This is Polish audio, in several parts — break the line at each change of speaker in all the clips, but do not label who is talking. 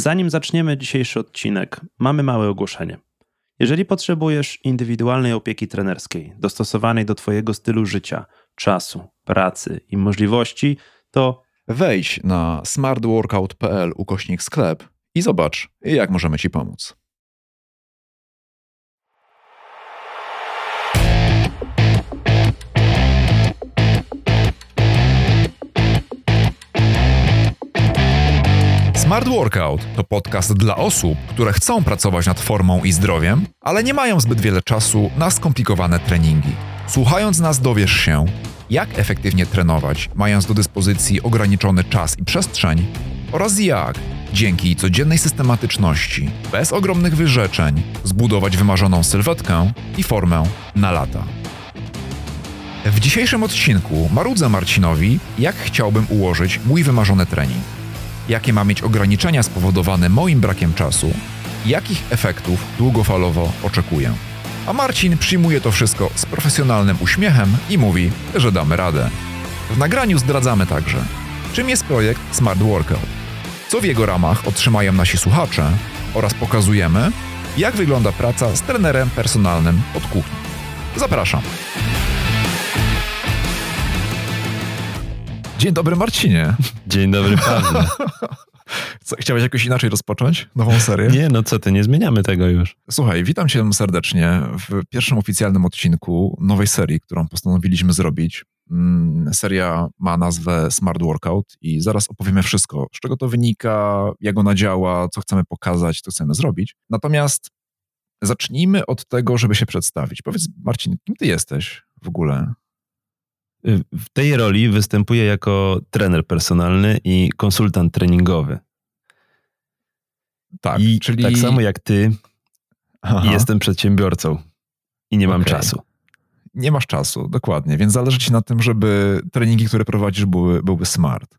Zanim zaczniemy dzisiejszy odcinek, mamy małe ogłoszenie. Jeżeli potrzebujesz indywidualnej opieki trenerskiej, dostosowanej do Twojego stylu życia, czasu, pracy i możliwości, to
wejdź na smartworkout.pl ukośnik sklep i zobacz, jak możemy Ci pomóc. Smart Workout to podcast dla osób, które chcą pracować nad formą i zdrowiem, ale nie mają zbyt wiele czasu na skomplikowane treningi. Słuchając nas dowiesz się, jak efektywnie trenować, mając do dyspozycji ograniczony czas i przestrzeń, oraz jak, dzięki codziennej systematyczności, bez ogromnych wyrzeczeń, zbudować wymarzoną sylwetkę i formę na lata. W dzisiejszym odcinku marudzę Marcinowi, jak chciałbym ułożyć mój wymarzony trening jakie ma mieć ograniczenia spowodowane moim brakiem czasu, jakich efektów długofalowo oczekuję. A Marcin przyjmuje to wszystko z profesjonalnym uśmiechem i mówi, że damy radę. W nagraniu zdradzamy także, czym jest projekt Smart Workout, co w jego ramach otrzymają nasi słuchacze oraz pokazujemy, jak wygląda praca z trenerem personalnym od kuchni. Zapraszam. Dzień dobry Marcinie.
Dzień dobry Pawle.
Co, chciałeś jakoś inaczej rozpocząć nową serię?
Nie, no co ty, nie zmieniamy tego już.
Słuchaj, witam cię serdecznie w pierwszym oficjalnym odcinku nowej serii, którą postanowiliśmy zrobić. Mm, seria ma nazwę Smart Workout i zaraz opowiemy wszystko, z czego to wynika, jak ona działa, co chcemy pokazać, co chcemy zrobić. Natomiast zacznijmy od tego, żeby się przedstawić. Powiedz Marcin, kim ty jesteś w ogóle?
W tej roli występuję jako trener personalny i konsultant treningowy. Tak, I czyli... tak samo jak ty, Aha. jestem przedsiębiorcą i nie mam okay. czasu.
Nie masz czasu, dokładnie, więc zależy ci na tym, żeby treningi, które prowadzisz, były, byłyby smart.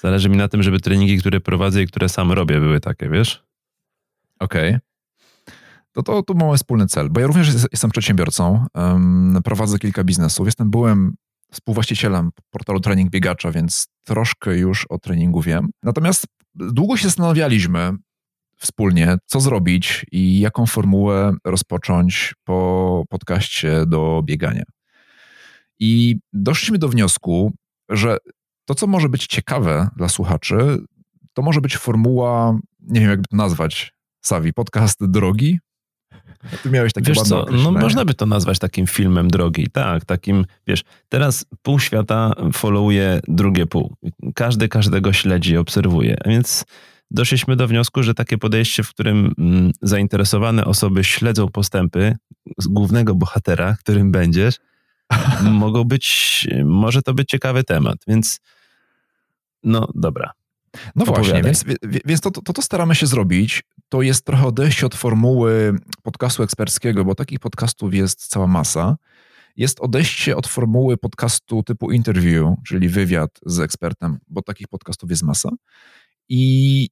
Zależy mi na tym, żeby treningi, które prowadzę i które sam robię, były takie, wiesz?
Okej. Okay. To, to, to mamy wspólny cel, bo ja również jestem przedsiębiorcą, um, prowadzę kilka biznesów, jestem byłem współwłaścicielem portalu Trening Biegacza, więc troszkę już o treningu wiem. Natomiast długo się zastanawialiśmy wspólnie, co zrobić i jaką formułę rozpocząć po podcaście do biegania. I doszliśmy do wniosku, że to, co może być ciekawe dla słuchaczy, to może być formuła, nie wiem, jakby to nazwać, Savi, podcast drogi,
ty miałeś takie wiesz co, no można by to nazwać takim filmem drogi, tak, takim, wiesz, teraz pół świata followuje drugie pół. Każdy każdego śledzi, obserwuje, a więc doszliśmy do wniosku, że takie podejście, w którym mm, zainteresowane osoby śledzą postępy z głównego bohatera, którym będziesz, mogą być, może to być ciekawy temat, więc no dobra.
No właśnie, więc, więc to, to, to staramy się zrobić. To jest trochę odejście od formuły podcastu eksperckiego, bo takich podcastów jest cała masa. Jest odejście od formuły podcastu typu interview, czyli wywiad z ekspertem, bo takich podcastów jest masa. I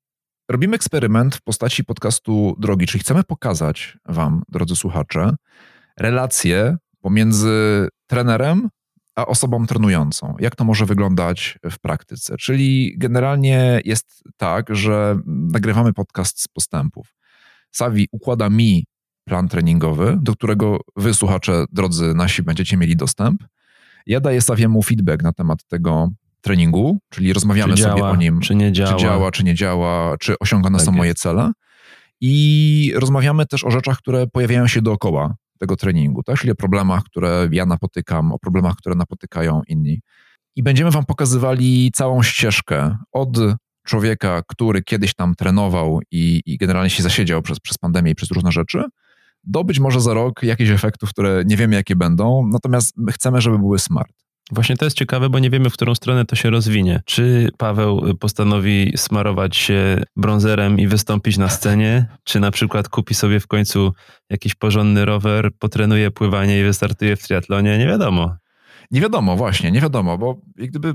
robimy eksperyment w postaci podcastu drogi, czyli chcemy pokazać Wam, drodzy słuchacze, relacje pomiędzy trenerem a osobą trenującą. Jak to może wyglądać w praktyce? Czyli generalnie jest tak, że nagrywamy podcast z postępów. Savi układa mi plan treningowy, do którego wy, słuchacze, drodzy nasi, będziecie mieli dostęp. Ja daję Saviemu feedback na temat tego treningu, czyli rozmawiamy
czy
sobie
działa,
o nim,
czy nie działa.
czy działa, czy nie działa, czy osiągane tak są jest. moje cele. I rozmawiamy też o rzeczach, które pojawiają się dookoła tego treningu, tak? czyli o problemach, które ja napotykam, o problemach, które napotykają inni. I będziemy Wam pokazywali całą ścieżkę od człowieka, który kiedyś tam trenował i, i generalnie się zasiedział przez, przez pandemię i przez różne rzeczy, do być może za rok jakichś efektów, które nie wiemy jakie będą, natomiast chcemy, żeby były smart.
Właśnie to jest ciekawe, bo nie wiemy, w którą stronę to się rozwinie. Czy Paweł postanowi smarować się brązerem i wystąpić na scenie, czy na przykład kupi sobie w końcu jakiś porządny rower, potrenuje pływanie i wystartuje w triatlonie? Nie wiadomo.
Nie wiadomo, właśnie, nie wiadomo, bo jak gdyby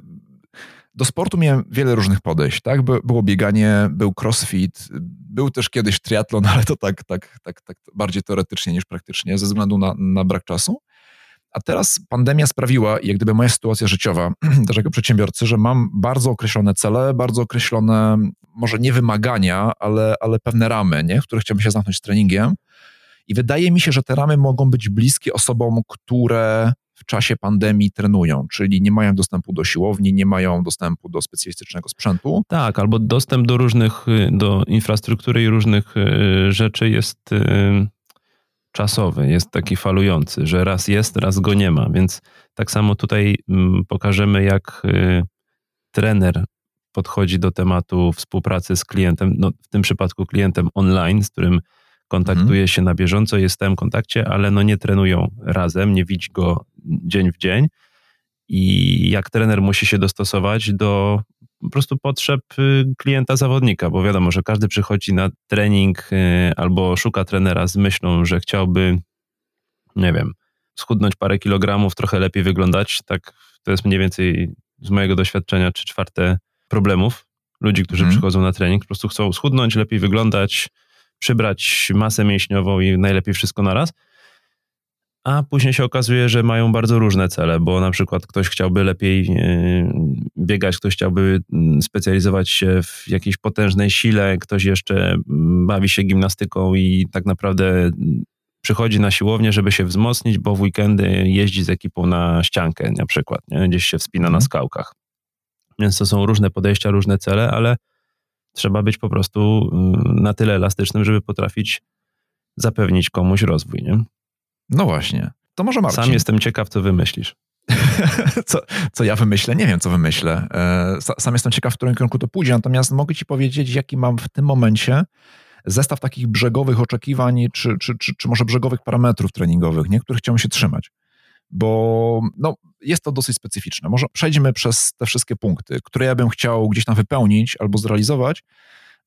do sportu miałem wiele różnych podejść, tak? Było bieganie, był crossfit, był też kiedyś triatlon, ale to tak, tak, tak, tak bardziej teoretycznie niż praktycznie, ze względu na, na brak czasu. A teraz pandemia sprawiła, jak gdyby moja sytuacja życiowa, też jako przedsiębiorcy, że mam bardzo określone cele, bardzo określone może nie wymagania, ale, ale pewne ramy, nie? w których chciałbym się zamknąć z treningiem. I wydaje mi się, że te ramy mogą być bliskie osobom, które w czasie pandemii trenują, czyli nie mają dostępu do siłowni, nie mają dostępu do specjalistycznego sprzętu.
Tak, albo dostęp do różnych, y, do infrastruktury i różnych y, rzeczy jest y, czasowy, jest taki falujący, że raz jest, raz go nie ma. Więc tak samo tutaj mm, pokażemy, jak trener podchodzi do tematu współpracy z klientem, no w tym przypadku klientem online, z którym kontaktuje mhm. się na bieżąco, jest w tym kontakcie, ale no nie trenują razem, nie widzi go dzień w dzień. I jak trener musi się dostosować do po prostu potrzeb y, klienta zawodnika, bo wiadomo, że każdy przychodzi na trening y, albo szuka trenera z myślą, że chciałby, nie wiem, schudnąć parę kilogramów, trochę lepiej wyglądać. Tak, to jest mniej więcej z mojego doświadczenia trzy czwarte problemów ludzi, którzy hmm. przychodzą na trening, po prostu chcą schudnąć, lepiej wyglądać, przybrać masę mięśniową i najlepiej wszystko naraz. A później się okazuje, że mają bardzo różne cele, bo na przykład ktoś chciałby lepiej e, biegać, ktoś chciałby mm, specjalizować się w jakiejś potężnej sile, ktoś jeszcze mm, bawi się gimnastyką i tak naprawdę mm, przychodzi na siłownię, żeby się wzmocnić, bo w weekendy jeździ z ekipą na ściankę na przykład, nie? gdzieś się wspina na mhm. skałkach. Więc to są różne podejścia, różne cele, ale trzeba być po prostu na tyle elastycznym, żeby potrafić zapewnić komuś rozwój. Nie?
No właśnie. To może Marcin.
Sam jestem ciekaw, co wymyślisz.
co, co ja wymyślę? Nie wiem, co wymyślę. E, sam jestem ciekaw, w którym kierunku to pójdzie, natomiast mogę ci powiedzieć, jaki mam w tym momencie zestaw takich brzegowych oczekiwań, czy, czy, czy, czy może brzegowych parametrów treningowych, nie? których chciałbym się trzymać. Bo no, jest to dosyć specyficzne. Może przejdźmy przez te wszystkie punkty, które ja bym chciał gdzieś tam wypełnić albo zrealizować,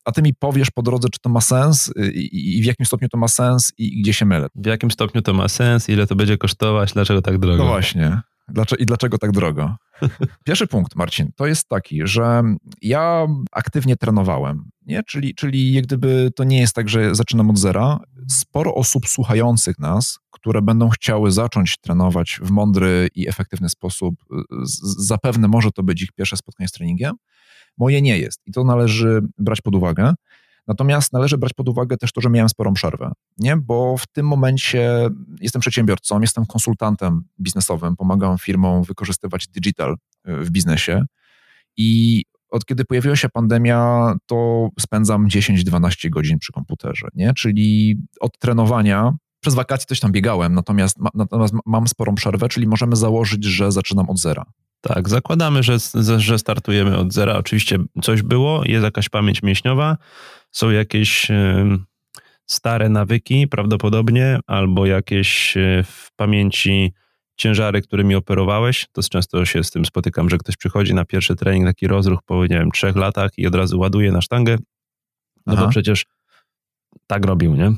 a ty mi powiesz po drodze, czy to ma sens y, i, i w jakim stopniu to ma sens i gdzie się mylę.
W jakim stopniu to ma sens, ile to będzie kosztować, dlaczego tak drogo?
No właśnie. Dlaczego, I dlaczego tak drogo? Pierwszy punkt, Marcin, to jest taki, że ja aktywnie trenowałem, nie? Czyli, czyli jak gdyby to nie jest tak, że zaczynam od zera. Sporo osób słuchających nas, które będą chciały zacząć trenować w mądry i efektywny sposób, zapewne może to być ich pierwsze spotkanie z treningiem, Moje nie jest i to należy brać pod uwagę. Natomiast należy brać pod uwagę też to, że miałem sporą przerwę, nie? bo w tym momencie jestem przedsiębiorcą, jestem konsultantem biznesowym, pomagam firmom wykorzystywać digital e, w biznesie i od kiedy pojawiła się pandemia, to spędzam 10-12 godzin przy komputerze, nie? czyli od trenowania przez wakacje coś tam biegałem, natomiast, natomiast mam sporą przerwę, czyli możemy założyć, że zaczynam od zera.
Tak, zakładamy, że, że startujemy od zera. Oczywiście coś było, jest jakaś pamięć mięśniowa, są jakieś stare nawyki prawdopodobnie, albo jakieś e, w pamięci ciężary, którymi operowałeś. To często się z tym spotykam, że ktoś przychodzi na pierwszy trening, taki rozruch po, nie wiem, trzech latach i od razu ładuje na sztangę. No Aha. bo przecież tak robił, nie?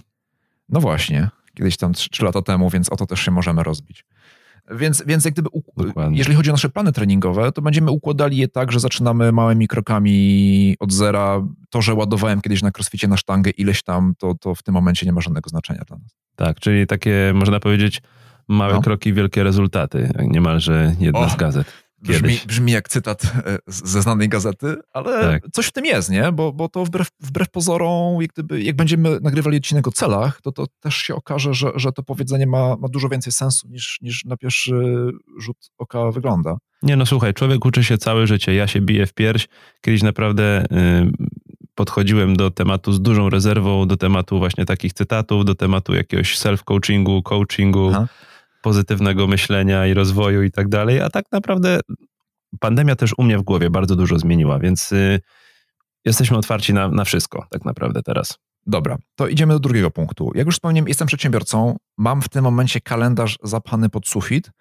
No właśnie, kiedyś tam trzy lata temu, więc o to też się możemy rozbić. Więc, więc jak gdyby, jeżeli chodzi o nasze plany treningowe, to będziemy układali je tak, że zaczynamy małymi krokami od zera. To, że ładowałem kiedyś na crossficie na sztangę ileś tam, to, to w tym momencie nie ma żadnego znaczenia dla nas.
Tak, czyli takie, można powiedzieć, małe no. kroki, wielkie rezultaty, niemalże jedna o. z gazet.
Brzmi, brzmi, jak cytat e, ze znanej gazety, ale tak. coś w tym jest, nie? Bo, bo to wbrew, wbrew pozorom, jak, gdyby, jak będziemy nagrywali odcinek o celach, to, to też się okaże, że, że to powiedzenie ma, ma dużo więcej sensu niż, niż na pierwszy rzut oka wygląda.
Nie no słuchaj, człowiek uczy się całe życie. Ja się biję w pierś. Kiedyś naprawdę y, podchodziłem do tematu z dużą rezerwą, do tematu właśnie takich cytatów, do tematu jakiegoś self-coachingu, coachingu. Aha pozytywnego myślenia i rozwoju i tak dalej, a tak naprawdę pandemia też u mnie w głowie bardzo dużo zmieniła, więc y, jesteśmy otwarci na, na wszystko tak naprawdę teraz.
Dobra, to idziemy do drugiego punktu. Jak już wspomniałem, jestem przedsiębiorcą, mam w tym momencie kalendarz zapchany pod sufit.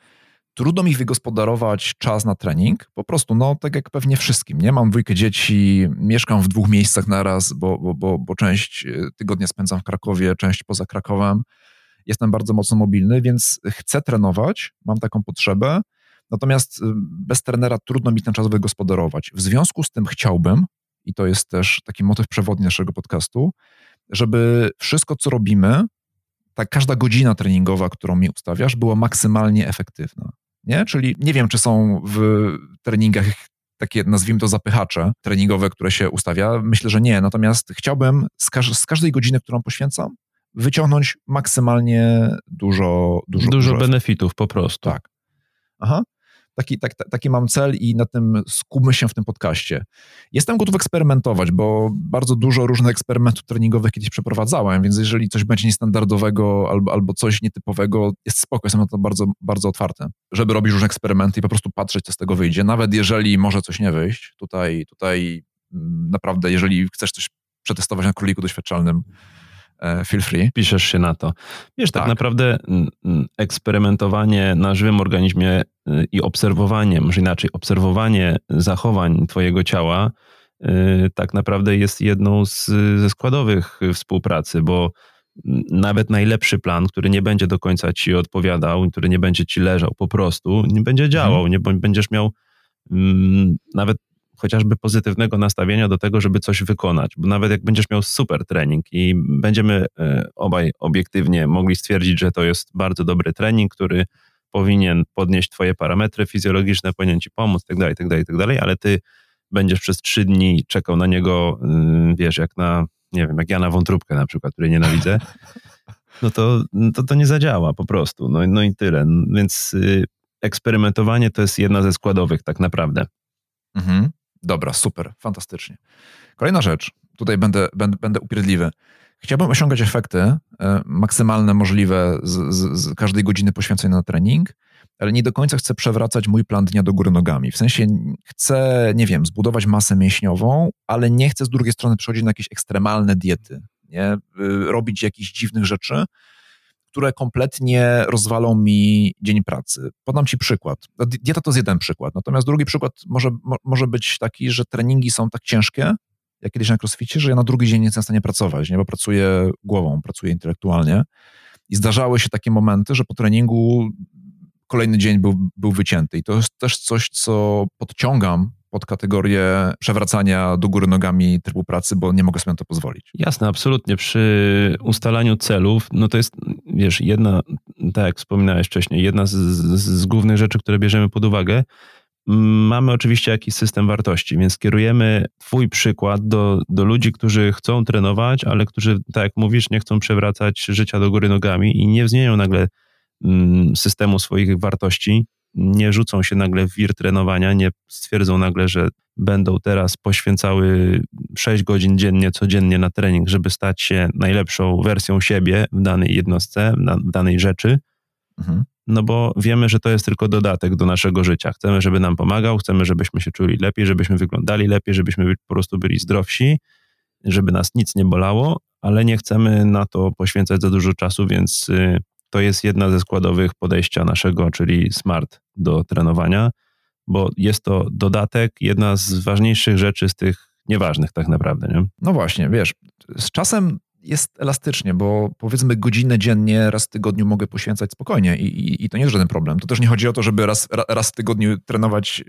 Trudno mi wygospodarować czas na trening, po prostu, no tak jak pewnie wszystkim, nie? Mam dwójkę dzieci, mieszkam w dwóch miejscach naraz, bo, bo, bo, bo część y, tygodnia spędzam w Krakowie, część poza Krakowem jestem bardzo mocno mobilny, więc chcę trenować, mam taką potrzebę, natomiast y, bez trenera trudno mi ten czas wygospodarować. W związku z tym chciałbym, i to jest też taki motyw przewodni naszego podcastu, żeby wszystko, co robimy, ta każda godzina treningowa, którą mi ustawiasz, była maksymalnie efektywna. Nie? Czyli nie wiem, czy są w treningach takie, nazwijmy to, zapychacze treningowe, które się ustawia? Myślę, że nie. Natomiast chciałbym z, każ z każdej godziny, którą poświęcam, wyciągnąć maksymalnie dużo
Dużo, dużo, benefitów po prostu.
Tak. Aha taki, tak, taki mam cel i na tym skupmy się w tym podcaście. Jestem gotów eksperymentować, bo bardzo dużo różnych eksperymentów treningowych kiedyś przeprowadzałem, więc jeżeli coś będzie niestandardowego albo, albo coś nietypowego, jest spoko, jestem na to bardzo, bardzo otwarty, żeby robić różne eksperymenty i po prostu patrzeć, co z tego wyjdzie. Nawet jeżeli może coś nie wyjść, tutaj, tutaj mm, naprawdę, jeżeli chcesz coś przetestować na króliku doświadczalnym, feel free.
Piszesz się na to. Wiesz, tak, tak naprawdę eksperymentowanie na żywym organizmie y, i obserwowanie, może inaczej, obserwowanie zachowań twojego ciała y, tak naprawdę jest jedną z, ze składowych współpracy, bo nawet najlepszy plan, który nie będzie do końca ci odpowiadał, który nie będzie ci leżał po prostu, nie będzie działał, mhm. nie będziesz miał nawet chociażby pozytywnego nastawienia do tego, żeby coś wykonać. Bo nawet jak będziesz miał super trening i będziemy e, obaj obiektywnie mogli stwierdzić, że to jest bardzo dobry trening, który powinien podnieść twoje parametry fizjologiczne, powinien ci pomóc, tak dalej, tak dalej, tak dalej, ale ty będziesz przez trzy dni czekał na niego, y, wiesz, jak na, nie wiem, jak ja na wątróbkę na przykład, której nienawidzę, no to, to, to nie zadziała po prostu. No, no i tyle. Więc y, eksperymentowanie to jest jedna ze składowych tak naprawdę.
Mhm. Dobra, super, fantastycznie. Kolejna rzecz, tutaj będę, będę, będę upierdliwy. Chciałbym osiągać efekty e, maksymalne możliwe z, z, z, każdej godziny poświęconej na trening, ale nie do końca chcę przewracać mój plan dnia do góry nogami. W sensie chcę, nie wiem, zbudować masę mięśniową, ale nie chcę z drugiej strony przechodzić na jakieś ekstremalne diety, nie? Y, robić jakichś dziwnych rzeczy, które kompletnie rozwalą mi dzień pracy. Podam Ci przykład. No, dieta to jest jeden przykład, natomiast drugi przykład może, może być taki, że treningi są tak ciężkie, jak kiedyś na crossficie, że ja na drugi dzień nie jestem w stanie pracować, nie? bo pracuję głową, pracuję intelektualnie. I zdarzały się takie momenty, że po treningu kolejny dzień był, był wycięty. I to jest też coś, co podciągam pod kategorię przewracania do góry nogami trybu pracy, bo nie mogę sobie na to pozwolić.
Jasne, absolutnie. Przy ustalaniu celów, no to jest, wiesz, jedna, tak jak wspominałeś wcześniej, jedna z, z, z głównych rzeczy, które bierzemy pod uwagę, mamy oczywiście jakiś system wartości, więc kierujemy Twój przykład do, do ludzi, którzy chcą trenować, ale którzy, tak jak mówisz, nie chcą przewracać życia do góry nogami i nie zmienią nagle mm, systemu swoich wartości, nie rzucą się nagle w wir trenowania, nie stwierdzą nagle, że będą teraz poświęcały 6 godzin dziennie, codziennie na trening, żeby stać się najlepszą wersją siebie w danej jednostce, w danej rzeczy. Mhm. No bo wiemy, że to jest tylko dodatek do naszego życia. Chcemy, żeby nam pomagał, chcemy, żebyśmy się czuli lepiej, żebyśmy wyglądali lepiej, żebyśmy po prostu byli zdrowsi, żeby nas nic nie bolało, ale nie chcemy na to poświęcać za dużo czasu, więc y, to jest jedna ze składowych podejścia naszego, czyli smart do trenowania, bo jest to dodatek, jedna z ważniejszych rzeczy z tych nieważnych tak naprawdę. Nie?
No właśnie, wiesz, z czasem jest elastycznie, bo powiedzmy godzinę dziennie, raz w tygodniu mogę poświęcać spokojnie i, i, i to nie jest żaden problem. To też nie chodzi o to, żeby raz, raz w tygodniu trenować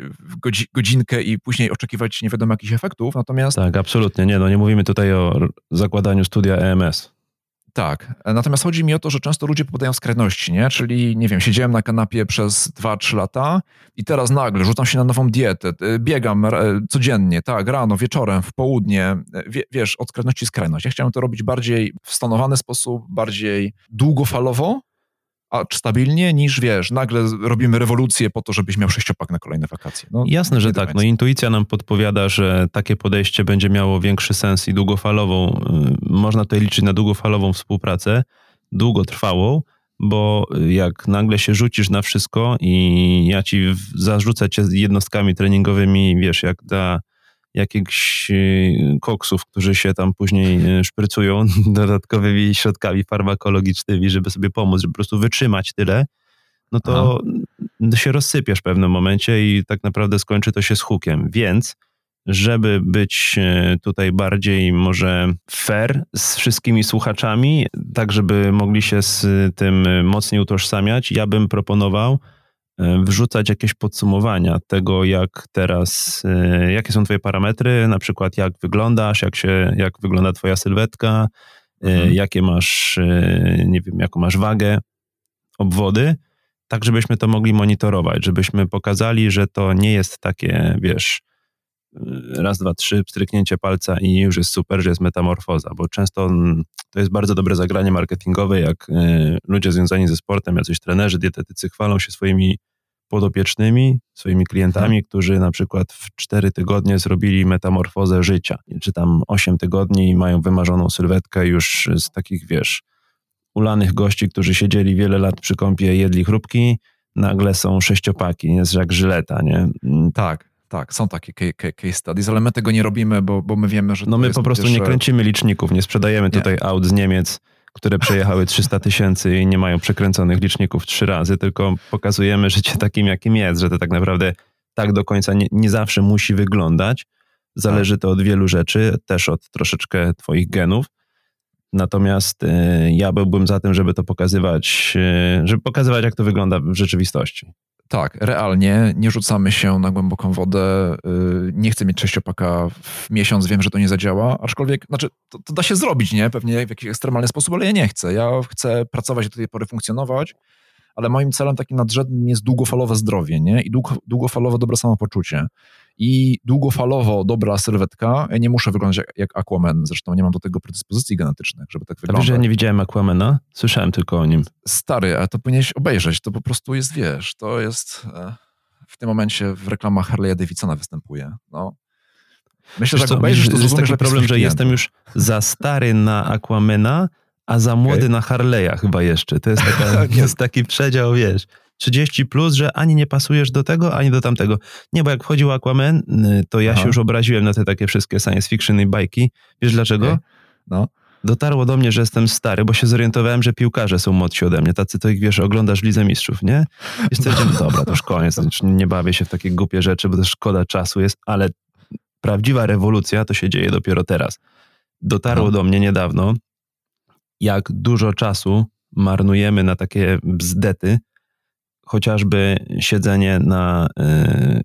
godzinkę i później oczekiwać nie wiadomo jakich efektów, natomiast...
Tak, absolutnie. Nie, no nie mówimy tutaj o zakładaniu studia EMS.
Tak, natomiast chodzi mi o to, że często ludzie popadają w skrajności, nie? Czyli, nie wiem, siedziałem na kanapie przez 2-3 lata i teraz nagle rzucam się na nową dietę, y, biegam codziennie, tak, rano, wieczorem, w południe, w, wiesz, od skrajności skrajność. Ja chciałem to robić bardziej w stanowany sposób, bardziej długofalowo, a stabilnie, niż wiesz, nagle robimy rewolucję po to, żebyś miał sześciopak na kolejne wakacje.
No, Jasne, że tak. No intuicja nam podpowiada, że takie podejście będzie miało większy sens i długofalową, y, można tutaj liczyć na długofalową współpracę, długotrwałą, bo jak nagle się rzucisz na wszystko i ja ci zarzucę cię jednostkami treningowymi, wiesz, jak da jakichś y, koksów, którzy się tam później y, szprycują dodatkowymi środkami farmakologicznymi, żeby sobie pomóc, żeby po prostu wytrzymać tyle, no to Aha. się rozsypiesz w pewnym momencie i tak naprawdę skończy to się z hukiem. Więc żeby być y, tutaj bardziej może fair z wszystkimi słuchaczami, tak żeby mogli się z tym mocniej utożsamiać, ja bym proponował wrzucać jakieś podsumowania tego, jak teraz, e, jakie są twoje parametry, na przykład jak wyglądasz, jak, się, jak wygląda twoja sylwetka, e, mhm. jakie masz, nie wiem, jaką masz wagę, obwody, tak żebyśmy to mogli monitorować, żebyśmy pokazali, że to nie jest takie, wiesz, raz, dwa, trzy, pstryknięcie palca i już jest super, że jest metamorfoza, bo często to jest bardzo dobre zagranie marketingowe, jak ludzie związani ze sportem, jacyś trenerzy, dietetycy chwalą się swoimi podopiecznymi, swoimi klientami, którzy na przykład w cztery tygodnie zrobili metamorfozę życia, czy tam osiem tygodni i mają wymarzoną sylwetkę już z takich, wiesz, ulanych gości, którzy siedzieli wiele lat przy kąpie, jedli chrupki, nagle są sześciopaki, jest jak żyleta, nie?
Mm. Tak. Tak, są takie case studies, ale my tego nie robimy, bo, bo my wiemy, że.
No my po prostu nie kręcimy liczników, nie sprzedajemy nie. tutaj aut z Niemiec, które przejechały 300 tysięcy i nie mają przekręconych liczników trzy razy, tylko pokazujemy życie takim, jakim jest, że to tak naprawdę tak do końca nie, nie zawsze musi wyglądać. Zależy to od wielu rzeczy, też od troszeczkę Twoich genów. Natomiast y, ja byłbym za tym, żeby to pokazywać, y, żeby pokazywać, jak to wygląda w rzeczywistości.
Tak, realnie nie rzucamy się na głęboką wodę. Y, nie chcę mieć sześciopaka w miesiąc, wiem, że to nie zadziała, aczkolwiek, znaczy, to, to, da się zrobić, nie? Pewnie w jakiś ekstremalny sposób, ale ja nie chcę. Ja chcę pracować do tej pory, funkcjonować, ale moim celem takim nadrzędnym jest długofalowe zdrowie, nie? I długofalowe dobre samopoczucie i długofalowo dobra sylwetka. Ja nie muszę wyglądać jak, jak Aquaman, zresztą nie mam do tego predyspozycji genetycznych, żeby tak wyglądać.
Wiesz, że ja nie widziałem Aquamana? Słyszałem tylko o nim.
Stary, a to powinieneś obejrzeć, to po prostu jest, wiesz, to jest... E, w tym momencie w reklamach Harley'a Davidsona występuje, no.
Myślę, że jak obejrzysz, to jest taki problem, że jestem już za stary na Aquamana, a za młody okay. na Harley'a chyba jeszcze. To jest, taka, to jest taki przedział, wiesz. 30 plus, że ani nie pasujesz do tego, ani do tamtego. Nie, bo jak wchodził Aquaman, y, to ja Aha. się już obraziłem na te takie wszystkie science fiction i bajki. Wiesz dlaczego? Okay. No. Dotarło do mnie, że jestem stary, bo się zorientowałem, że piłkarze są młodsi ode mnie. Tacy to ich, wiesz, oglądasz Lidze Mistrzów, nie? I stwierdziłem, dobra, to już koniec, nie bawię się w takie głupie rzeczy, bo to szkoda czasu jest, ale prawdziwa rewolucja to się dzieje dopiero teraz. Dotarło no. do mnie niedawno, jak dużo czasu marnujemy na takie bzdety, chociażby siedzenie na, y,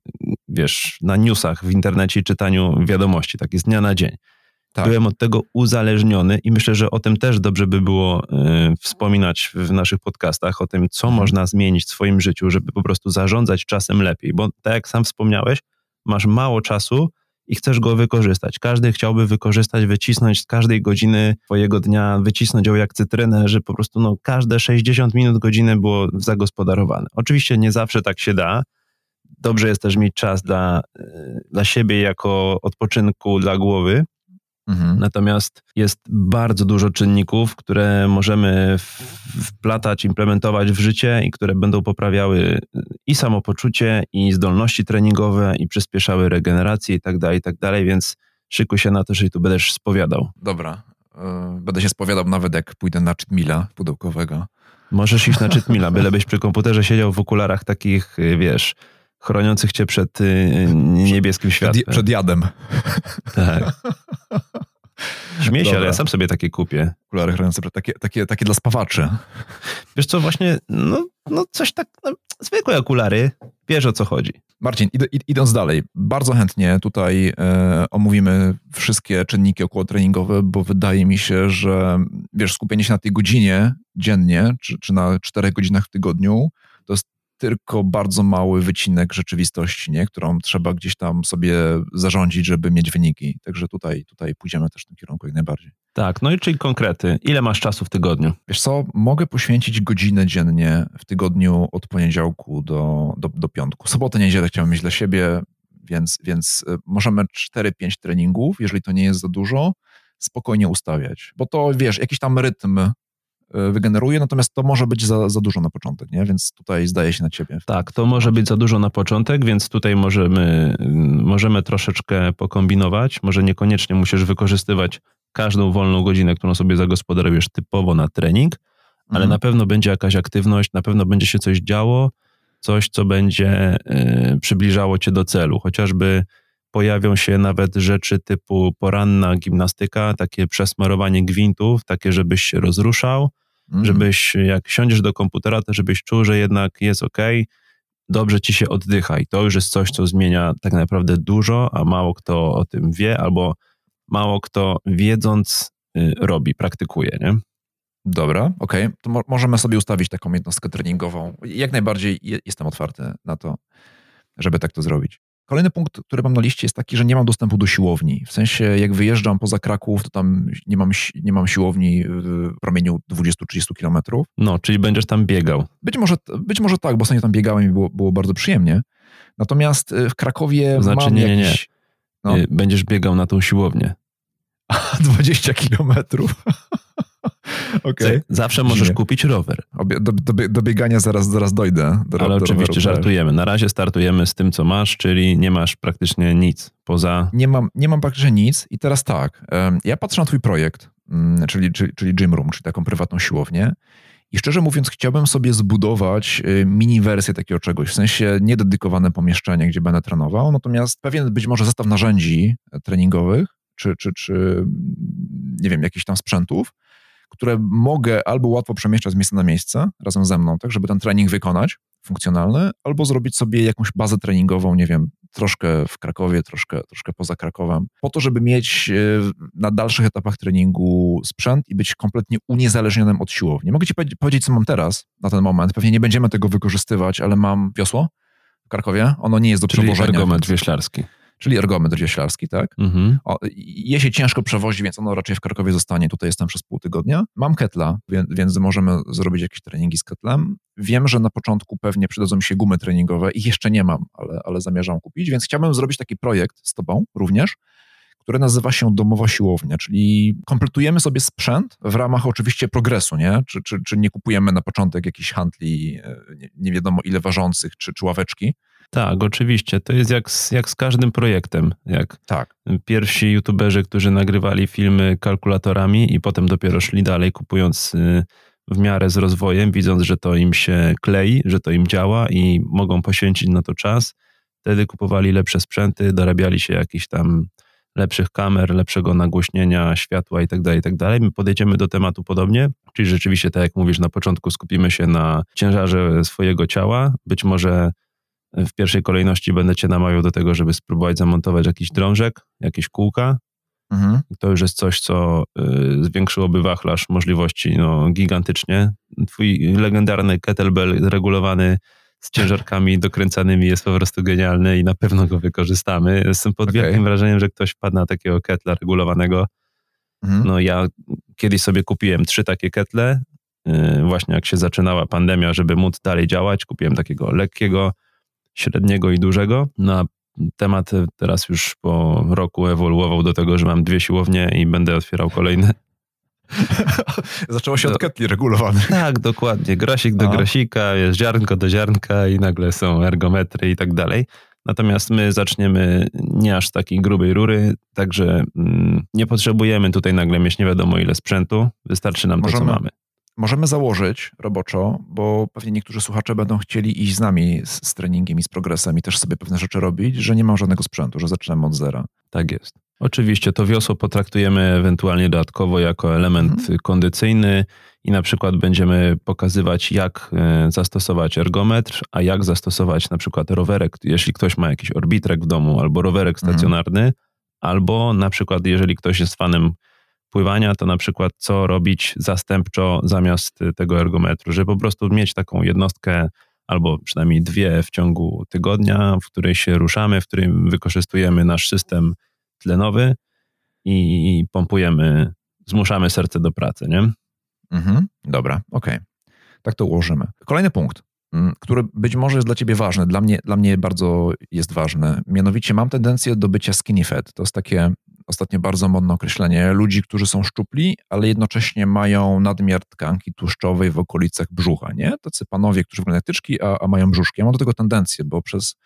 wiesz, na newsach w internecie i czytaniu wiadomości, tak jest dnia na dzień. Tak. Byłem od tego uzależniony i myślę, że o tym też dobrze by było y, wspominać w naszych podcastach, o tym, co mhm. można zmienić w swoim życiu, żeby po prostu zarządzać czasem lepiej, bo tak jak sam wspomniałeś, masz mało czasu, i chcesz go wykorzystać. Każdy chciałby wykorzystać, wycisnąć z każdej godziny twojego dnia, wycisnąć ją jak cytrynę, że po prostu no, każde 60 minut, godziny było zagospodarowane. Oczywiście nie zawsze tak się da. Dobrze jest też mieć czas dla, e, dla siebie jako odpoczynku dla głowy, Mhm. Natomiast jest bardzo dużo czynników, które możemy wplatać, implementować w życie i które będą poprawiały i samopoczucie, i zdolności treningowe, i przyspieszały regenerację i tak dalej, i tak dalej, więc szykuj się na to, że tu będziesz spowiadał.
Dobra. E, będę się spowiadał nawet jak pójdę na czytmila pudełkowego.
Możesz iść na czytmila, bylebyś przy komputerze siedział w okularach takich, y, wiesz, chroniących cię przed y, niebieskim światłem.
Przed, przed jadem.
Tak. Się, ale ja sam sobie takie kupię.
Okulary chroniące, takie, takie, takie dla spawaczy.
Wiesz co, właśnie, no, no coś tak, no, zwykłe okulary, wiesz o co chodzi.
Marcin, id idąc dalej, bardzo chętnie tutaj e, omówimy wszystkie czynniki okołotreningowe, bo wydaje mi się, że wiesz, skupienie się na tej godzinie dziennie, czy, czy na czterech godzinach w tygodniu, to jest tylko bardzo mały wycinek rzeczywistości, nie? którą trzeba gdzieś tam sobie zarządzić, żeby mieć wyniki. Także tutaj, tutaj pójdziemy też w tym kierunku jak najbardziej.
Tak, no i czyli konkrety. Ile masz czasu w tygodniu?
Wiesz co, mogę poświęcić godzinę dziennie w tygodniu od poniedziałku do, do, do piątku. Sobotę, niedzielę chciałem mieć dla siebie, więc, więc y, możemy 4-5 treningów, jeżeli to nie jest za dużo, spokojnie ustawiać. Bo to, wiesz, jakiś tam rytm E, wygeneruje, natomiast to może być za, za dużo na początek, nie? więc tutaj zdaje się na ciebie.
Tak, to może być za dużo na początek, więc tutaj możemy, możemy troszeczkę pokombinować. Może niekoniecznie musisz wykorzystywać każdą wolną godzinę, którą sobie zagospodarujesz typowo na trening, ale mhm. na pewno będzie jakaś aktywność, na pewno będzie się coś działo, coś, co będzie y, przybliżało cię do celu. Chociażby pojawią się nawet rzeczy typu poranna gimnastyka, takie przesmarowanie gwintów, takie, żebyś się rozruszał, mm. żebyś jak siądziesz do komputera, to żebyś czuł, że jednak jest ok, dobrze ci się oddycha i to już jest coś, co zmienia tak naprawdę dużo, a mało kto o tym wie, albo mało kto wiedząc y, robi, praktykuje, nie?
Dobra, okej. Okay. To mo możemy sobie ustawić taką jednostkę treningową. Jak najbardziej jestem otwarty na to, żeby tak to zrobić. Kolejny punkt, który mam na liście jest taki, że nie mam dostępu do siłowni. W sensie jak wyjeżdżam poza Kraków, to tam nie mam, nie mam siłowni w promieniu 20-30 kilometrów.
No, czyli będziesz tam biegał.
Być może, być może tak, bo ostatnio tam biegałem i było, było bardzo przyjemnie. Natomiast y, w Krakowie
znaczy,
mam
nie, nie,
nie.
No. Y, będziesz biegał na tą siłownię.
20 kilometrów.
Okay. Zawsze możesz kupić rower.
Do, do, do, biegania zaraz, zaraz dojdę.
Do, Ale oczywiście żartujemy. Na razie startujemy z tym, co masz, czyli nie masz praktycznie nic poza...
Nie mam, nie mam praktycznie nic i teraz tak. Ja patrzę na twój projekt, mm, czyli, czyli, czyli Gym Room, czyli taką prywatną siłownię i szczerze mówiąc, chciałbym sobie zbudować y, mini wersję takiego czegoś, w sensie niededykowane pomieszczenie, gdzie będę trenował, natomiast pewien być może zestaw narzędzi e, treningowych, czy, czy, czy nie wiem, jakichś tam sprzętów, które mogę albo łatwo przemieszczać z miejsca na miejsce razem ze mną, tak, żeby ten trening wykonać funkcjonalny, albo zrobić sobie jakąś bazę treningową, nie wiem, troszkę w Krakowie, troszkę, troszkę poza Krakowem, po to, żeby mieć e, na dalszych etapach treningu sprzęt i być kompletnie uniezależnionym od siłowni. Mogę ci powiedzieć, co mam teraz na ten moment. Pewnie nie będziemy tego wykorzystywać, ale mam wiosło w Krakowie. Ono nie jest do
Czyli
przewożenia.
ergometr wieślarski
czyli ergometr wieślarski, tak? Mhm. O, je się ciężko przewozi, więc ono raczej w Krakowie zostanie. Tutaj jestem przez pół tygodnia. Mam ketla, więc, więc możemy zrobić jakieś treningi z ketlem. Wiem, że na początku pewnie przydadzą mi się gumy treningowe. Ich jeszcze nie mam, ale, ale zamierzam kupić, więc chciałbym zrobić taki projekt z tobą również, który nazywa się domowa siłownia, czyli kompletujemy sobie sprzęt w ramach oczywiście progresu, nie? Czy, czy, czy nie kupujemy na początek jakichś handli, e, nie, nie wiadomo ile ważących, czy, czy ławeczki,
tak, oczywiście. To jest jak z, jak z każdym projektem. Jak
tak.
pierwsi youtuberzy, którzy nagrywali filmy kalkulatorami i potem dopiero szli dalej, kupując y, w miarę z rozwojem, widząc, że to im się klei, że to im działa i mogą poświęcić na to czas. Wtedy kupowali lepsze sprzęty, dorabiali się jakichś tam lepszych kamer, lepszego nagłośnienia, światła itd., tak itd. Tak My podejdziemy do tematu podobnie, czyli rzeczywiście, tak jak mówisz, na początku skupimy się na ciężarze swojego ciała, być może w pierwszej kolejności będę cię namawiał do tego, żeby spróbować zamontować jakiś drążek, jakieś kółka. Mhm. To już jest coś, co y, zwiększyłoby wachlarz możliwości no, gigantycznie. Twój legendarny kettlebell regulowany z ciężarkami dokręcanymi jest po prostu genialny i na pewno go wykorzystamy. Jestem pod okay. wielkim wrażeniem, że ktoś wpadł na takiego ketla regulowanego. Mhm. No ja kiedyś sobie kupiłem trzy takie ketle, y, właśnie jak się zaczynała pandemia, żeby móc dalej działać, kupiłem takiego lekkiego, średniego i dużego. No temat teraz już po roku ewoluował do tego, że mam dwie siłownie i będę otwierał kolejne.
Zaczęło się od ketli regulowane.
Tak, dokładnie. Grosik do A. grosika, jest ziarnko do ziarnka i nagle są ergometry i tak dalej. Natomiast my zaczniemy nie aż takiej grubej rury, także mm, nie potrzebujemy tutaj nagle mieć nie wiadomo ile sprzętu. Wystarczy nam Możemy, to, co mamy
możemy założyć roboczo, bo pewnie niektórzy słuchacze będą chcieli iść z nami z, z treningiem i z progresem i też sobie pewne rzeczy robić, że nie mam żadnego sprzętu, że zaczynamy od zera.
Tak jest. Oczywiście to wiosło potraktujemy ewentualnie dodatkowo jako element mhm. kondycyjny i na przykład będziemy pokazywać, jak e, zastosować ergometr, a jak zastosować na przykład rowerek, jeśli ktoś ma jakiś orbitrek w domu, albo rowerek mhm. stacjonarny, mhm. albo na przykład jeżeli ktoś jest fanem pływania, to na przykład co robić zastępczo zamiast tego ergometru, żeby po prostu mieć taką jednostkę albo przynajmniej dwie w ciągu tygodnia, w której się ruszamy, w którym wykorzystujemy nasz system tlenowy i pompujemy, zmuszamy serce do pracy, nie?
Mhm, dobra, okej. Okay. Tak to ułożymy. Kolejny punkt, mm, który być może jest dla ciebie ważny, dla mnie, dla mnie bardzo jest ważny. Mianowicie mam tendencję do bycia skinny fat. To jest takie ostatnio bardzo modne określenie, ludzi, którzy są szczupli, ale jednocześnie mają nadmiar tkanki tłuszczowej w okolicach brzucha, nie? Tacy panowie, którzy wyglądają tyczki, a, a mają brzuszki. Ja mam do tego tendencję, bo przez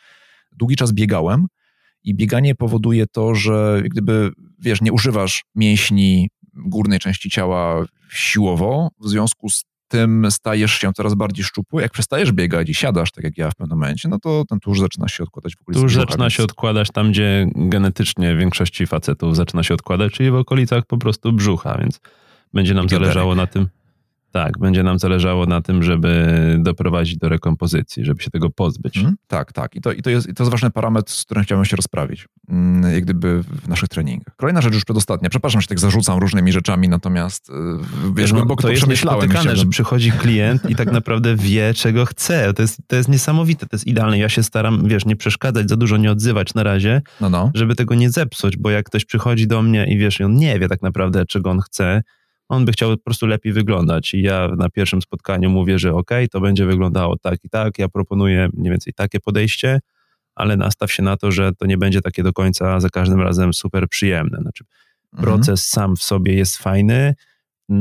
długi czas biegałem i bieganie powoduje to, że gdyby, wiesz, nie używasz mięśni górnej części ciała siłowo, w związku z tym stajesz się coraz bardziej szczupły. Jak przestajesz biegać i siadasz, tak jak ja w pewnym momencie, no to ten tłuszcz zaczyna się odkładać w
okolicy Tłuszcz zaczyna więc... się odkładać tam, gdzie genetycznie większości facetów zaczyna się odkładać, czyli w okolicach po prostu brzucha, więc będzie nam Bioderek. zależało na tym, Tak, będzie nam zależało na tym, żeby doprowadzić do rekompozycji, żeby się tego pozbyć. Hmm?
Tak, tak. I to, i, to jest, i to jest ważny parametr, z którym chciałbym się rozprawić, mm, jak gdyby w naszych treningach. Kolejna rzecz już przedostatnia. Przepraszam, że tak zarzucam różnymi rzeczami, natomiast yy, wiesz, no, głęboko
to,
to
jest
przemyślałem.
że przychodzi klient i tak naprawdę wie, czego chce. To jest, to jest niesamowite, to jest idealne. Ja się staram, wiesz, nie przeszkadzać, za dużo nie odzywać na razie, no, no. żeby tego nie zepsuć, bo jak ktoś przychodzi do mnie i wiesz, i on nie wie tak naprawdę, czego on chce, on by chciał po prostu lepiej wyglądać. I ja na pierwszym spotkaniu mówię, że ok, to będzie wyglądało tak i tak. Ja proponuję mniej więcej takie podejście, ale nastaw się na to, że to nie będzie takie do końca za każdym razem super przyjemne. Znaczy, mhm. proces sam w sobie jest fajny,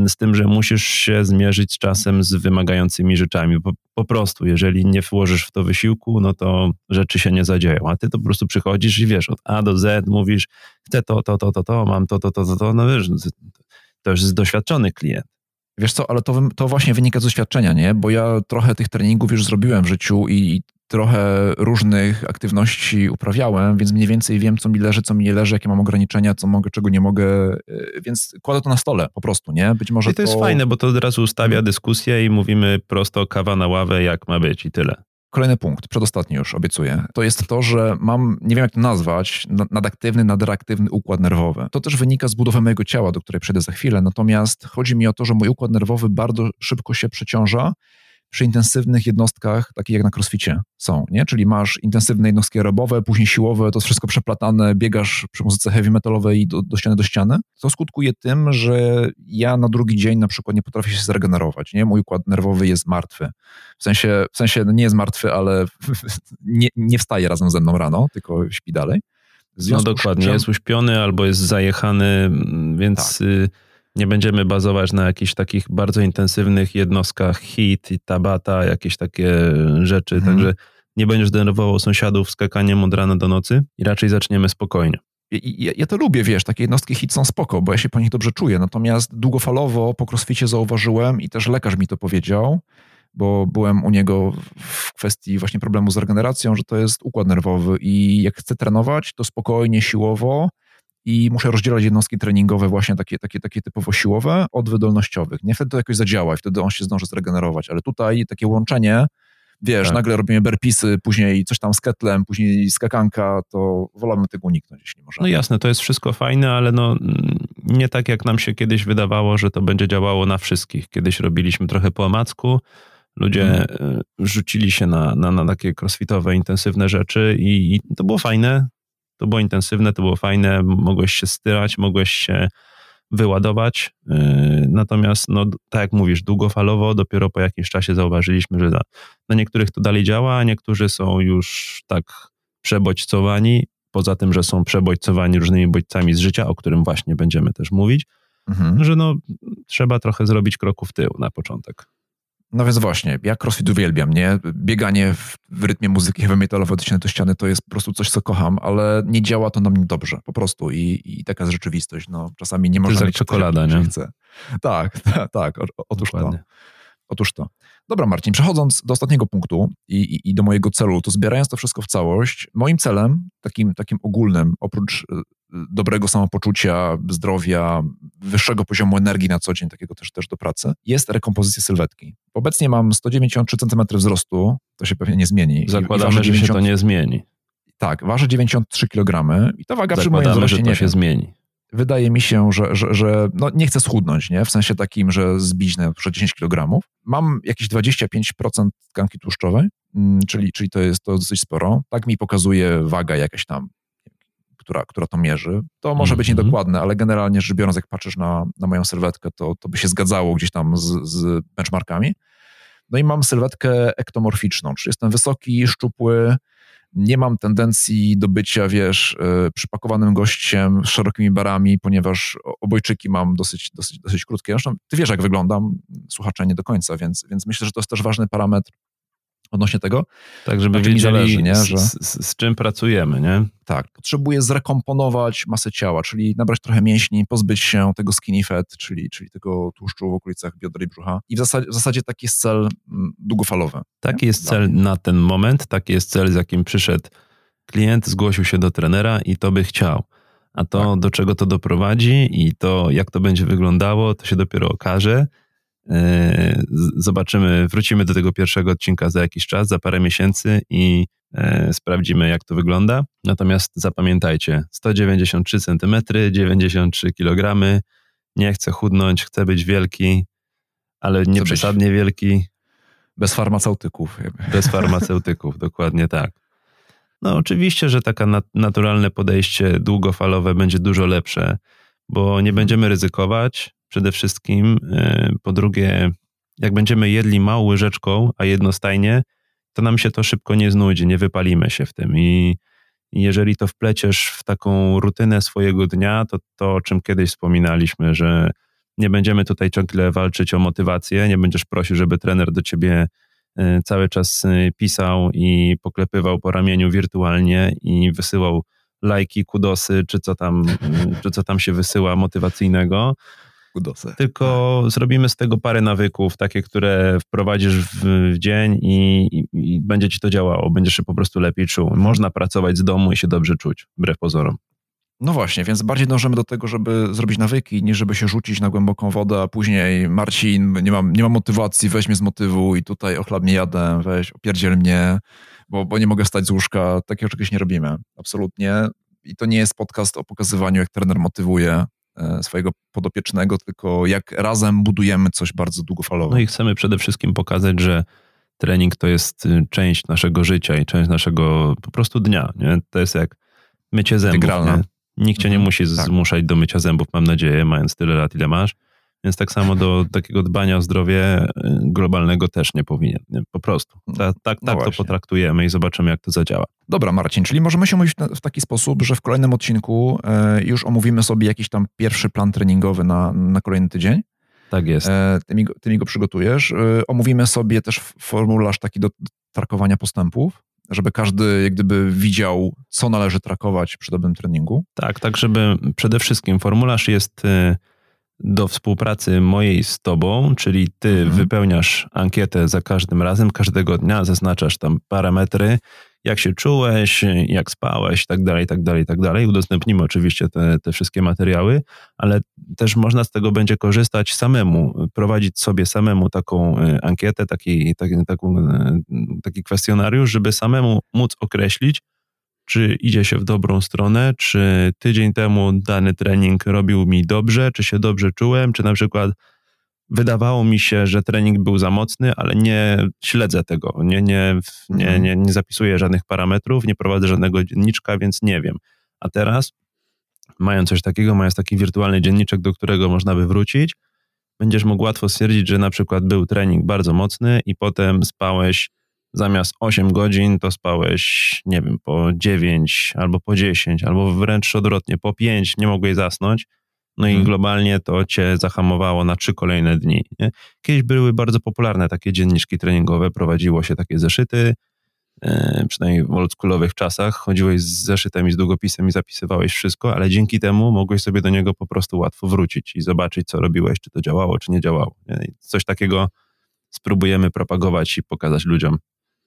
z tym, że musisz się zmierzyć z czasem z wymagającymi rzeczami. Po, po, prostu, jeżeli nie włożysz w to wysiłku, no to rzeczy się nie zadzieją. A ty to po prostu przychodzisz i wiesz, od A do Z mówisz, chcę to, to, to, to, to, mam to, to, to, to, to, no wiesz, to już jest doświadczony klient.
Wiesz co, ale to, to właśnie wynika z doświadczenia, nie? Bo ja trochę tych treningów już zrobiłem w życiu i trochę różnych aktywności uprawiałem, więc mniej więcej wiem, co mi leży, co mi nie leży, jakie mam ograniczenia, co mogę, czego nie mogę, e, więc kładę to na stole po prostu, nie?
Być może I to, to jest fajne, bo to od razu ustawia mhm. dyskusję i mówimy prosto kawa na ławę, jak ma być i tyle.
Kolejny punkt, przedostatni już obiecuję, to jest to, że mam, nie wiem jak to nazwać, nadaktywny, nadreaktywny układ nerwowy. To też wynika z budowy mojego ciała, do której przejdę za chwilę, natomiast chodzi mi o to, że mój układ nerwowy bardzo szybko się przeciąża przy intensywnych jednostkach, takich jak na crossficie są, nie? Czyli masz intensywne jednostki aerobowe, później siłowe, to jest wszystko przeplatane, biegasz przy muzyce heavy metalowej do, do ściany do ściany. To skutkuje tym, że ja na drugi dzień na przykład nie potrafię się zregenerować, nie? Mój układ nerwowy jest martwy. W sensie, w sensie no nie jest martwy, ale nie, nie wstaje razem ze mną rano, tylko śpi dalej.
No dokładnie, czym... jest uśpiony albo jest zajechany, więc... Tak y, nie będziemy bazować na jakichś takich bardzo intensywnych jednostkach hit i tabata, jakieś takie rzeczy, mhm. także nie będziesz denerwował sąsiadów skakaniem od rana do nocy i raczej zaczniemy spokojnie.
Ja, ja, to lubię, wiesz, takie jednostki hit są spoko, bo ja się po nich dobrze czuję, natomiast długofalowo po crossficie zauważyłem i też lekarz mi to powiedział, bo byłem u niego w kwestii właśnie problemu z regeneracją, że to jest układ nerwowy i jak chcę trenować, to spokojnie, siłowo, i muszę rozdzielać jednostki treningowe właśnie takie, takie, takie typowo siłowe od wydolnościowych. Nie wtedy to jakoś zadziała i wtedy on się zdąży zregenerować, ale tutaj takie łączenie, wiesz, tak. nagle robimy berpisy, później coś tam z ketlem, później skakanka, to wolamy tego uniknąć, jeśli możemy.
No jasne, to jest wszystko fajne, ale no nie tak jak nam się kiedyś wydawało, że to będzie działało na wszystkich. Kiedyś robiliśmy trochę po omacku, ludzie hmm. rzucili się na, na, na takie crossfitowe, intensywne rzeczy i, i to było fajne, to było intensywne, to było fajne, mogłeś się styrać, mogłeś się wyładować. Yy, natomiast, no, tak jak mówisz, długofalowo dopiero po jakimś czasie zauważyliśmy, że na niektórych to dalej działa, a niektórzy są już tak przebodźcowani, poza tym, że są przebodźcowani różnymi bodźcami z życia, o którym właśnie będziemy też mówić, mhm. że no, trzeba trochę zrobić kroku w tył na początek.
No więc właśnie, ja crossfit uwielbiam, nie? Bieganie w, w rytmie muzyki heavy metalowej od ściany do ściany to jest po prostu coś, co kocham, ale nie działa to na mnie dobrze, po prostu i, i taka jest rzeczywistość. No, czasami nie można
mieć czekolada, nie?
Chce. Tak, tak, tak, otóż Dokładnie. to. Otóż to. Dobra, Marcin, przechodząc do ostatniego punktu i, i, i, do mojego celu, to zbierając to wszystko w całość, moim celem, takim, takim ogólnym, oprócz y, dobrego samopoczucia, zdrowia, wyższego poziomu energii na co dzień, takiego też, też do pracy, jest rekompozycja sylwetki. Obecnie mam 193 cm wzrostu, to się pewnie nie zmieni.
Zakładamy, że się to nie zmieni.
Tak, waży 93 kg i ta waga Zakładamy, przy moim wzroście
nie się zmieni
wydaje mi się, że, że, że no nie chcę schudnąć, nie? w sensie takim, że zbić na przykład 10 kg. Mam jakieś 25% tkanki tłuszczowej, mm, czyli, czyli to jest to dosyć sporo. Tak mi pokazuje waga jakaś tam, która, która to mierzy. To może mm -hmm. być mhm. niedokładne, ale generalnie rzecz biorąc, jak patrzysz na, na moją sylwetkę, to, to by się zgadzało gdzieś tam z, z benchmarkami. No i mam sylwetkę ektomorficzną, czyli jestem wysoki, szczupły, nie mam tendencji do bycia, wiesz, e, przypakowanym gościem z szerokimi barami, ponieważ obojczyki mam dosyć, dosyć, dosyć krótkie. Zresztą ty wiesz, jak wyglądam, słuchacze nie do końca, więc, więc myślę, że to jest też ważny parametr odnośnie tego.
Tak, żeby wiedzieli, zależy, nie? Że, z, z, z, czym pracujemy, nie?
Tak. Potrzebuję zrekomponować masę ciała, czyli nabrać trochę mięśni, pozbyć się tego skinny fat, czyli, czyli tego tłuszczu w okolicach biodra i brzucha. I w zasadzie, w zasadzie taki jest cel mm, długofalowy.
Taki nie? jest cel na ten moment, taki jest cel, z jakim przyszedł klient, zgłosił się do trenera i to by chciał. A to, tak. do czego to doprowadzi i to, jak to będzie wyglądało, to się dopiero okaże zobaczymy, wrócimy do tego pierwszego odcinka za jakiś czas, za parę miesięcy i e, sprawdzimy, jak to wygląda. Natomiast zapamiętajcie: 193 cm, 93 kg. Nie chcę chudnąć, chcę być wielki, ale nie przesadnie wielki.
Bez farmaceutyków.
Bez farmaceutyków, dokładnie tak. No, oczywiście, że takie naturalne podejście długofalowe będzie dużo lepsze, bo nie będziemy ryzykować, przede wszystkim. E, po drugie, jak będziemy jedli małą łyżeczką, a jednostajnie, to nam się to szybko nie znudzi, nie wypalimy się w tym. I jeżeli to wpleciesz w taką rutynę swojego dnia, to to, o czym kiedyś wspominaliśmy, że nie będziemy tutaj ciągle walczyć o motywację, nie będziesz prosił, żeby trener do ciebie e, cały czas e, pisał i poklepywał po ramieniu wirtualnie i wysyłał lajki, kudosy, czy co tam, czy co tam się wysyła motywacyjnego,
kudosę.
Tylko tak. zrobimy z tego parę nawyków, takie, które wprowadzisz w, w dzień i, i, i, będzie ci to działało, będziesz się po prostu lepiej czuł. Można pracować z domu i się dobrze czuć, wbrew pozorom.
No właśnie, więc bardziej dążymy do tego, żeby zrobić nawyki, niż żeby się rzucić na głęboką wodę, a później Marcin, nie mam, nie mam motywacji, weź mnie z motywu i tutaj ochlabnie jadę, weź, opierdziel mnie, bo, bo nie mogę stać z łóżka. Takiego czegoś nie robimy. Absolutnie. I to nie jest podcast o pokazywaniu, jak trener motywuje. E, swojego podopiecznego, tylko jak razem budujemy coś bardzo długofalowo.
No i chcemy przede wszystkim pokazać, że trening to jest y, część naszego życia i część naszego po prostu dnia. Nie? To jest jak mycie zębów. Nikt cię nie mhm. musi tak. zmuszać do mycia zębów, mam nadzieję, mając tyle lat, ile masz. Więc tak samo do takiego dbania o zdrowie y, globalnego też nie powinien. Nie? Po prostu. Ta, tak no tak to potraktujemy i zobaczymy, jak to zadziała.
Dobra, Marcin, czyli możemy się mówić w taki sposób, że w kolejnym odcinku e, już omówimy sobie jakiś tam pierwszy plan treningowy na, na kolejny tydzień.
Tak jest. E,
ty, mi go, ty mi go przygotujesz. E, omówimy sobie też formularz taki do, do trakowania postępów żeby każdy jak gdyby widział, co należy trakować przy dobrym treningu.
Tak, tak, żeby przede wszystkim formularz jest do współpracy mojej z tobą, czyli ty mhm. wypełniasz ankietę za każdym razem, każdego dnia zaznaczasz tam parametry, jak się czułeś, jak spałeś, tak dalej, tak dalej, tak dalej. Udostępnimy oczywiście te, te wszystkie materiały, ale też można z tego będzie korzystać samemu, prowadzić sobie samemu taką e, ankietę, taki, taki, taką, e, taki kwestionariusz, żeby samemu móc określić, czy idzie się w dobrą stronę, czy tydzień temu dany trening robił mi dobrze, czy się dobrze czułem, czy na przykład wydawało mi się, że trening był za mocny, ale nie śledzę tego, nie, nie, nie, mhm. nie, nie zapisuję żadnych parametrów, nie prowadzę żadnego dzienniczka, więc nie wiem. A teraz, mając coś takiego, mając taki wirtualny dzienniczek, do którego można by wrócić, będziesz mógł łatwo stwierdzić, że na przykład był trening bardzo mocny i potem spałeś zamiast 8 godzin, to spałeś, nie wiem, po 9 albo po 10, albo wręcz odwrotnie, po 5 nie mogłeś zasnąć. No i mhm. globalnie to cię zahamowało na trzy kolejne dni. Nie? Kiedyś były bardzo popularne takie dzienniczki treningowe, prowadziło się takie zeszyty, e, przynajmniej w oldschoolowych czasach. Chodziłeś z zeszytem i z długopisem i zapisywałeś wszystko, ale dzięki temu mogłeś sobie do niego po prostu łatwo wrócić i zobaczyć, co robiłeś, czy to działało, czy nie działało. Coś takiego spróbujemy propagować i pokazać ludziom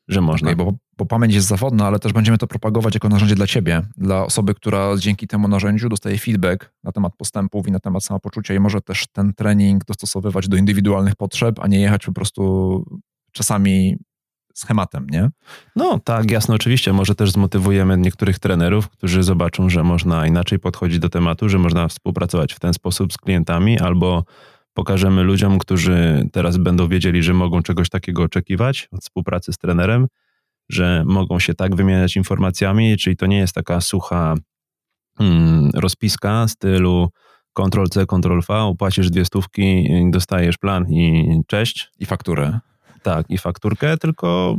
że można.
Okay, bo, bo pamięć jest zawodna, ale też będziemy to propagować jako narzędzie dla ciebie, dla osoby, która dzięki temu narzędziu dostaje feedback na temat postępów i na temat samopoczucia i może też ten trening dostosowywać do indywidualnych potrzeb, a nie jechać po prostu czasami schematem, nie?
No tak, jasno, oczywiście. Może też zmotywujemy niektórych trenerów, którzy zobaczą, że można inaczej podchodzić do tematu, że można współpracować w ten sposób z klientami albo pokażemy ludziom, którzy teraz będą wiedzieli, że mogą czegoś takiego oczekiwać od współpracy z trenerem, że mogą się tak wymieniać informacjami, czyli to nie jest taka sucha hmm, rozpiska stylu Ctrl-C, Ctrl-V, płacisz dwie stówki, dostajesz plan i cześć.
I fakturę.
Tak, i fakturkę, tylko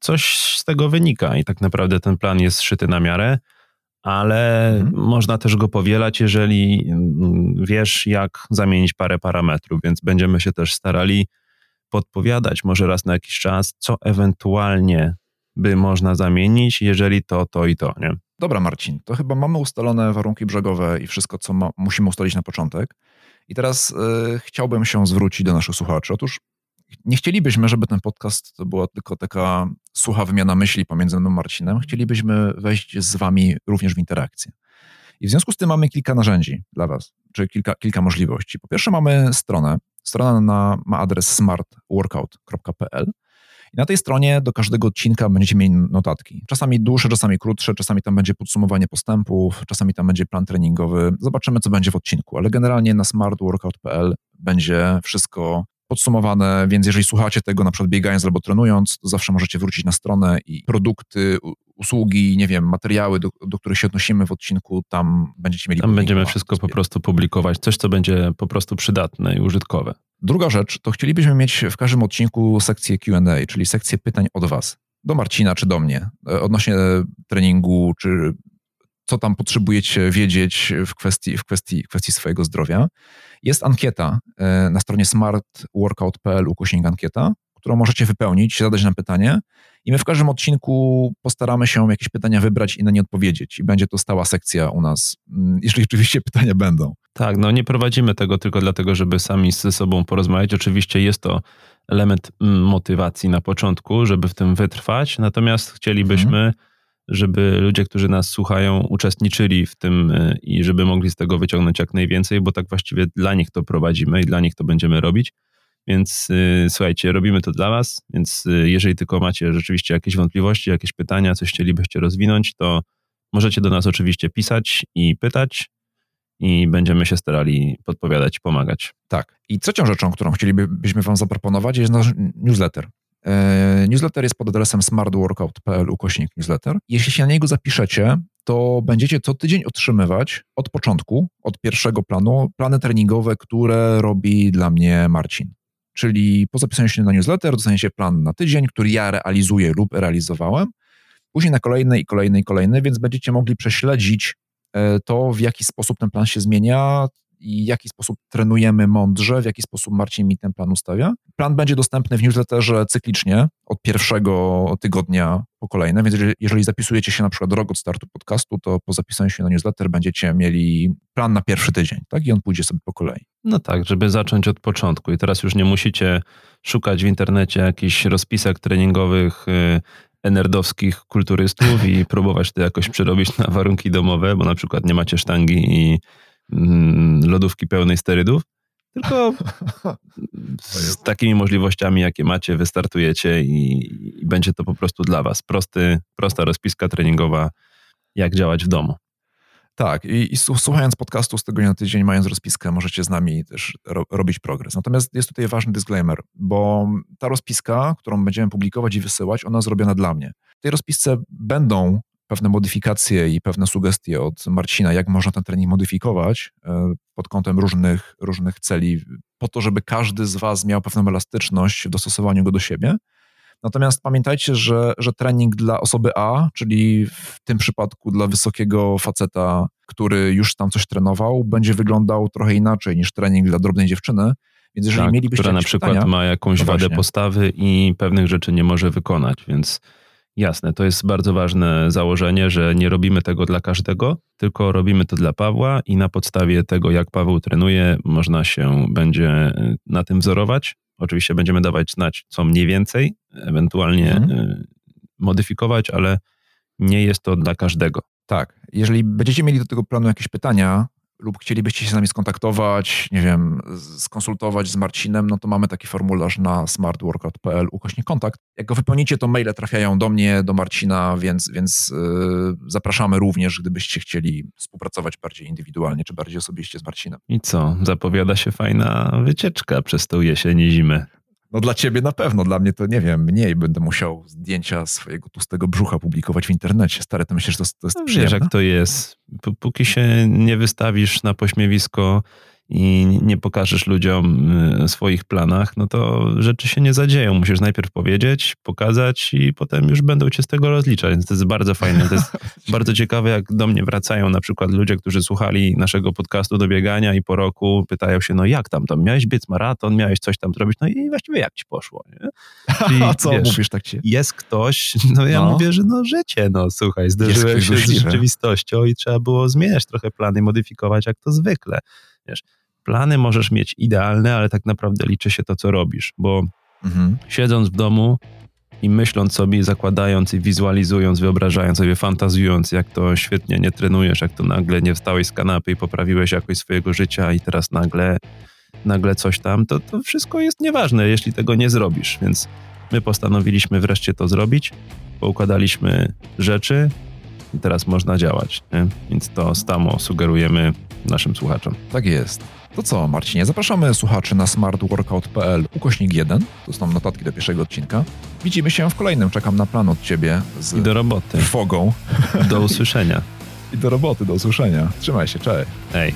coś z tego wynika i tak naprawdę ten plan jest szyty na miarę ale mhm. można też go powielać, jeżeli mm, wiesz, jak zamienić parę parametrów, więc będziemy się też starali podpowiadać może raz na jakiś czas, co ewentualnie by można zamienić, jeżeli to, to i to, nie?
Dobra, Marcin, to chyba mamy ustalone warunki brzegowe i wszystko, co ma, musimy ustalić na początek. I teraz y, chciałbym się zwrócić do naszych słuchaczy. Otóż nie chcielibyśmy, żeby ten podcast to była tylko taka sucha wymiana myśli pomiędzy mną a Marcinem. Chcielibyśmy wejść z wami również w interakcję. I w związku z tym mamy kilka narzędzi dla was, czy kilka, kilka możliwości. Po pierwsze mamy stronę Strona na, ma adres smartworkout.pl i na tej stronie do każdego odcinka będziecie mieli notatki. Czasami dłuższe, czasami krótsze, czasami tam będzie podsumowanie postępów, czasami tam będzie plan treningowy. Zobaczymy, co będzie w odcinku, ale generalnie na smartworkout.pl będzie wszystko podsumowane, więc jeżeli słuchacie tego na przykład biegając albo trenując, to zawsze możecie wrócić na stronę i produkty, usługi, nie wiem, materiały, do, do których się odnosimy w odcinku, tam będziecie mieli...
Tam będziemy wszystko po prostu publikować, coś, co będzie po prostu przydatne i użytkowe.
Druga rzecz, to chcielibyśmy mieć w każdym odcinku sekcję Q&A, czyli sekcję pytań od was, do Marcina czy do mnie, e, odnośnie treningu, czy co tam potrzebujecie wiedzieć w kwestii, w kwestii, kwestii swojego zdrowia. Jest ankieta e, na stronie smartworkout.pl ukośnik ankieta, którą możecie wypełnić, zadać nam pytanie i my w każdym odcinku postaramy się jakieś pytania wybrać i na nie odpowiedzieć. I będzie to stała sekcja u nas, mm, jeżeli oczywiście pytania będą.
Tak, no nie prowadzimy tego tylko dlatego, żeby sami ze sobą porozmawiać. Oczywiście jest to element mm, motywacji na początku, żeby w tym wytrwać, natomiast chcielibyśmy, mhm. Żeby ludzie, którzy nas słuchają, uczestniczyli w tym y, i żeby mogli z tego wyciągnąć jak najwięcej, bo tak właściwie dla nich to prowadzimy i dla nich to będziemy robić. Więc y, słuchajcie, robimy to dla Was, więc y, jeżeli tylko macie rzeczywiście jakieś wątpliwości, jakieś pytania, coś chcielibyście rozwinąć, to możecie do nas oczywiście pisać i pytać i będziemy się starali podpowiadać pomagać.
Tak. I trzecią rzeczą, którą chcielibyśmy Wam zaproponować, jest nasz newsletter. E, newsletter jest pod adresem smartworkout.pl ukośnik newsletter. Jeśli się na niego zapiszecie, to będziecie co tydzień otrzymywać od początku, od pierwszego planu, plany treningowe, które robi dla mnie Marcin. Czyli po zapisaniu się na newsletter dostaniecie plan na tydzień, który ja realizuję lub realizowałem, później na kolejny i kolejny i kolejny, więc będziecie mogli prześledzić e, to, w jaki sposób ten plan się zmienia, i w jaki sposób trenujemy mądrze, w jaki sposób Marcin mi ten plan ustawia. Plan będzie dostępny w newsletterze cyklicznie od pierwszego tygodnia po kolejne, więc jeżeli, zapisujecie się na przykład rok od startu podcastu, to po zapisaniu się na newsletter będziecie mieli plan na pierwszy tydzień, tak? I on pójdzie sobie po kolei.
No tak, żeby zacząć od początku. I teraz już nie musicie szukać w internecie jakichś rozpisek treningowych y, enerdowskich kulturystów i próbować to jakoś przerobić na warunki domowe, bo na przykład nie macie sztangi i lodówki pełnej sterydów, tylko z takimi możliwościami, jakie macie, wystartujecie i, i, będzie to po prostu dla Was. Prosty, prosta rozpiska treningowa, jak działać w domu.
Tak, i, i słuchając podcastu z tygodnia na tydzień, mając rozpiskę, możecie z nami też ro, robić progres. Natomiast jest tutaj ważny disclaimer, bo ta rozpiska, którą będziemy publikować i wysyłać, ona zrobiona dla mnie. W tej rozpisce będą pewne modyfikacje i pewne sugestie od Marcina, jak można ten trening modyfikować e, pod kątem różnych, różnych celi, po to, żeby każdy z Was miał pewną elastyczność w dostosowaniu go do siebie. Natomiast pamiętajcie, że, że trening dla osoby A, czyli w tym przypadku dla wysokiego faceta, który już tam coś trenował, będzie wyglądał trochę inaczej niż trening dla drobnej dziewczyny. Więc jeżeli tak, mielibyście
która na przykład pytania, ma jakąś wadę właśnie. postawy i pewnych rzeczy nie może wykonać, więc Jasne, to jest bardzo ważne założenie, że nie robimy tego dla każdego, tylko robimy to dla Pawła i na podstawie tego, jak Paweł trenuje, można się będzie y, na tym wzorować. Oczywiście będziemy dawać znać, co mniej więcej, ewentualnie mhm. Y, modyfikować, ale nie jest to dla każdego.
Tak. Jeżeli będziecie mieli do tego planu jakieś pytania, lub chcielibyście się z nami skontaktować, nie wiem, skonsultować z Marcinem, no to mamy taki formularz na smartworkout.pl ukośnik kontakt. Jak go wypełnicie, to maile trafiają do mnie, do Marcina, więc, więc yy, zapraszamy również, gdybyście chcieli współpracować bardziej indywidualnie, czy bardziej osobiście z Marcinem.
I co? Zapowiada się fajna wycieczka przez tą jesień i zimę.
No dla ciebie na pewno, dla mnie to nie wiem, mniej będę musiał zdjęcia swojego tłustego brzucha publikować w internecie. Stary, to myślisz, że to, to jest no,
Wiesz, jak to jest. Póki się nie wystawisz na pośmiewisko i nie pokażesz ludziom y, swoich planach, no to rzeczy się nie zadzieją. Musisz najpierw powiedzieć, pokazać i potem już będą cię z tego rozliczać. Więc to jest bardzo fajne. To jest bardzo ciekawe, jak do mnie wracają na przykład ludzie, którzy słuchali naszego podcastu do biegania i po roku pytają się, no jak tam, tam miałeś biec maraton, miałeś coś tam zrobić, no i właściwie jak ci poszło, nie?
Czyli, A co wiesz, mówisz tak ci?
Jest ktoś, no ja no. mówię, że no życie, no słuchaj, zderzyłem się z rzeczywistością i trzeba było zmieniać trochę plany, modyfikować jak to zwykle. Wiesz, plany możesz mieć idealne, ale tak naprawdę liczy się to, co robisz, bo mhm. siedząc w domu i myśląc sobie, zakładając i wizualizując, wyobrażając sobie, fantazjując, jak to świetnie nie trenujesz, jak to nagle nie wstałeś z kanapy i poprawiłeś jakość swojego życia i teraz nagle nagle coś tam, to, to wszystko jest nieważne, jeśli tego nie zrobisz. Więc my postanowiliśmy wreszcie to zrobić, poukładaliśmy rzeczy i teraz można działać. Nie? Więc to samo sugerujemy naszym słuchaczom.
Tak jest. To co, Marcinie, zapraszamy słuchaczy na smartworkout.pl ukośnik 1, to są notatki do pierwszego odcinka. Widzimy się w kolejnym, czekam na plan od ciebie z
I do roboty.
trwogą.
Do usłyszenia.
I do roboty, do usłyszenia. Trzymaj się, cześć.
Hej.